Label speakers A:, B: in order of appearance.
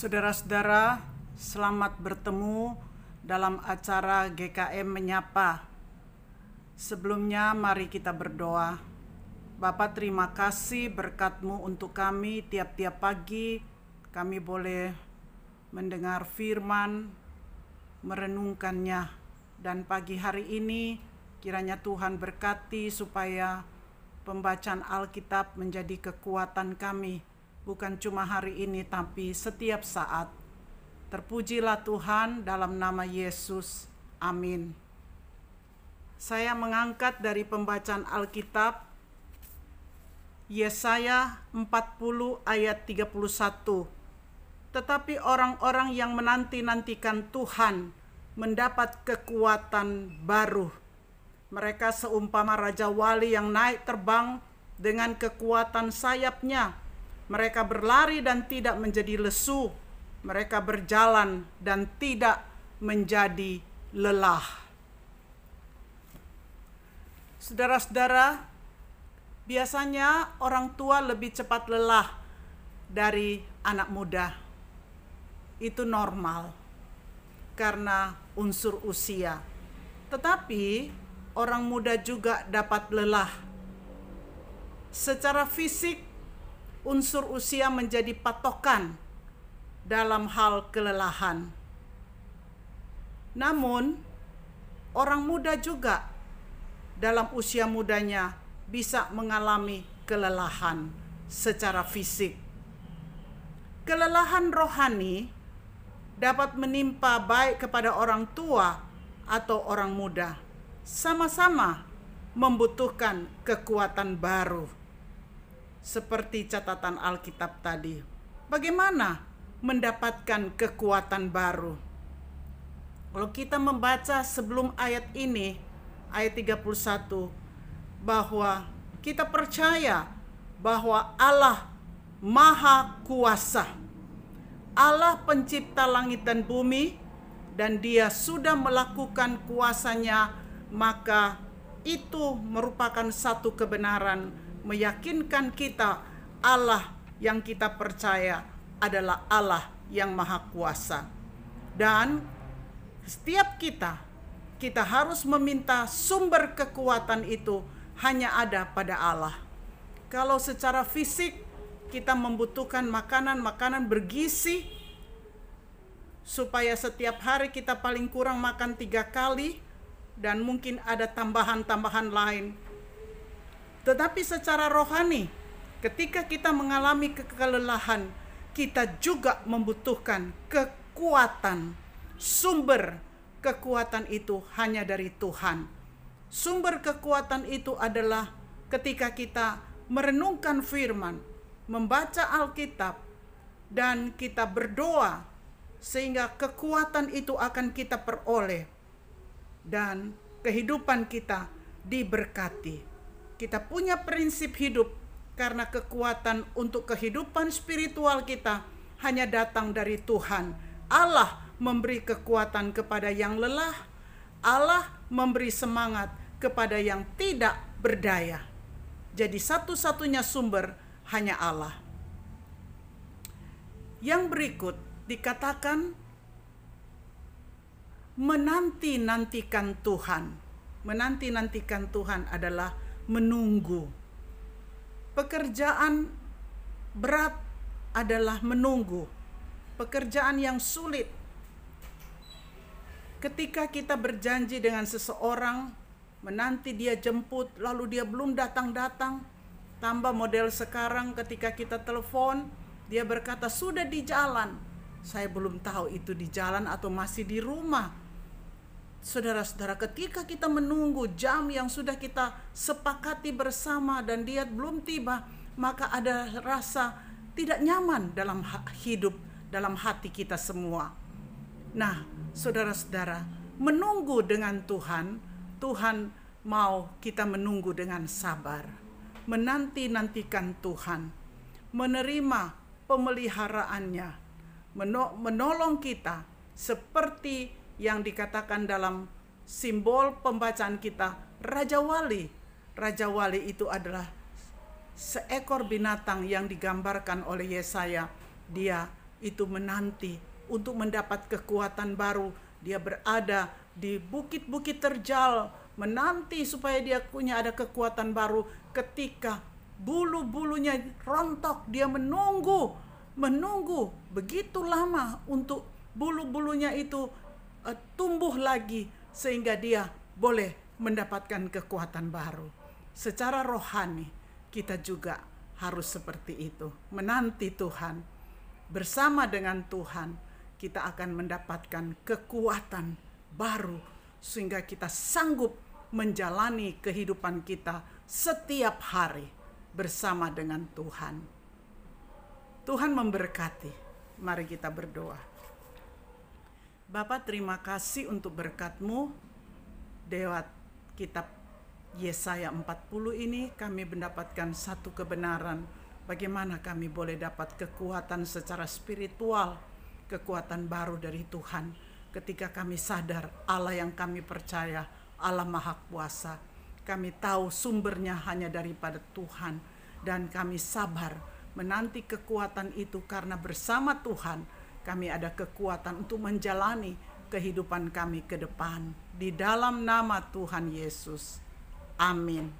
A: Saudara-saudara, selamat bertemu dalam acara GKM Menyapa. Sebelumnya mari kita berdoa. Bapak terima kasih berkatmu untuk kami tiap-tiap pagi kami boleh mendengar firman, merenungkannya. Dan pagi hari ini kiranya Tuhan berkati supaya pembacaan Alkitab menjadi kekuatan kami bukan cuma hari ini tapi setiap saat. Terpujilah Tuhan dalam nama Yesus. Amin. Saya mengangkat dari pembacaan Alkitab Yesaya 40 ayat 31. Tetapi orang-orang yang menanti-nantikan Tuhan mendapat kekuatan baru. Mereka seumpama raja wali yang naik terbang dengan kekuatan sayapnya mereka berlari dan tidak menjadi lesu. Mereka berjalan dan tidak menjadi lelah. Saudara-saudara, biasanya orang tua lebih cepat lelah dari anak muda. Itu normal karena unsur usia. Tetapi orang muda juga dapat lelah. Secara fisik unsur usia menjadi patokan dalam hal kelelahan. Namun, orang muda juga dalam usia mudanya bisa mengalami kelelahan secara fisik. Kelelahan rohani dapat menimpa baik kepada orang tua atau orang muda, sama-sama membutuhkan kekuatan baru seperti catatan Alkitab tadi. Bagaimana mendapatkan kekuatan baru? Kalau kita membaca sebelum ayat ini, ayat 31, bahwa kita percaya bahwa Allah Maha Kuasa, Allah Pencipta langit dan bumi, dan Dia sudah melakukan kuasanya, maka itu merupakan satu kebenaran meyakinkan kita Allah yang kita percaya adalah Allah yang maha kuasa. Dan setiap kita, kita harus meminta sumber kekuatan itu hanya ada pada Allah. Kalau secara fisik kita membutuhkan makanan-makanan bergizi, supaya setiap hari kita paling kurang makan tiga kali, dan mungkin ada tambahan-tambahan lain tetapi secara rohani, ketika kita mengalami kelelahan, kita juga membutuhkan kekuatan. Sumber kekuatan itu hanya dari Tuhan. Sumber kekuatan itu adalah ketika kita merenungkan firman, membaca Alkitab, dan kita berdoa, sehingga kekuatan itu akan kita peroleh, dan kehidupan kita diberkati kita punya prinsip hidup karena kekuatan untuk kehidupan spiritual kita hanya datang dari Tuhan. Allah memberi kekuatan kepada yang lelah, Allah memberi semangat kepada yang tidak berdaya. Jadi satu-satunya sumber hanya Allah. Yang berikut dikatakan menanti-nantikan Tuhan. Menanti-nantikan Tuhan adalah menunggu. Pekerjaan berat adalah menunggu. Pekerjaan yang sulit. Ketika kita berjanji dengan seseorang, menanti dia jemput, lalu dia belum datang-datang, tambah model sekarang ketika kita telepon, dia berkata sudah di jalan. Saya belum tahu itu di jalan atau masih di rumah Saudara-saudara, ketika kita menunggu jam yang sudah kita sepakati bersama dan dia belum tiba, maka ada rasa tidak nyaman dalam hidup, dalam hati kita semua. Nah, saudara-saudara, menunggu dengan Tuhan, Tuhan mau kita menunggu dengan sabar, menanti-nantikan Tuhan, menerima pemeliharaannya, menolong kita seperti yang dikatakan dalam simbol pembacaan kita Raja Wali. Raja Wali itu adalah seekor binatang yang digambarkan oleh Yesaya. Dia itu menanti untuk mendapat kekuatan baru. Dia berada di bukit-bukit terjal, menanti supaya dia punya ada kekuatan baru ketika bulu-bulunya rontok, dia menunggu, menunggu begitu lama untuk bulu-bulunya itu uh, tumbuh lagi sehingga dia boleh mendapatkan kekuatan baru. Secara rohani kita juga harus seperti itu, menanti Tuhan. Bersama dengan Tuhan, kita akan mendapatkan kekuatan baru sehingga kita sanggup menjalani kehidupan kita setiap hari bersama dengan Tuhan. Tuhan memberkati. Mari kita berdoa. Bapak terima kasih untuk berkatmu. Dewa kitab Yesaya 40 ini kami mendapatkan satu kebenaran bagaimana kami boleh dapat kekuatan secara spiritual, kekuatan baru dari Tuhan ketika kami sadar Allah yang kami percaya, Allah Maha Kuasa. Kami tahu sumbernya hanya daripada Tuhan dan kami sabar menanti kekuatan itu karena bersama Tuhan kami ada kekuatan untuk menjalani kehidupan kami ke depan. Di dalam nama Tuhan Yesus. Amin.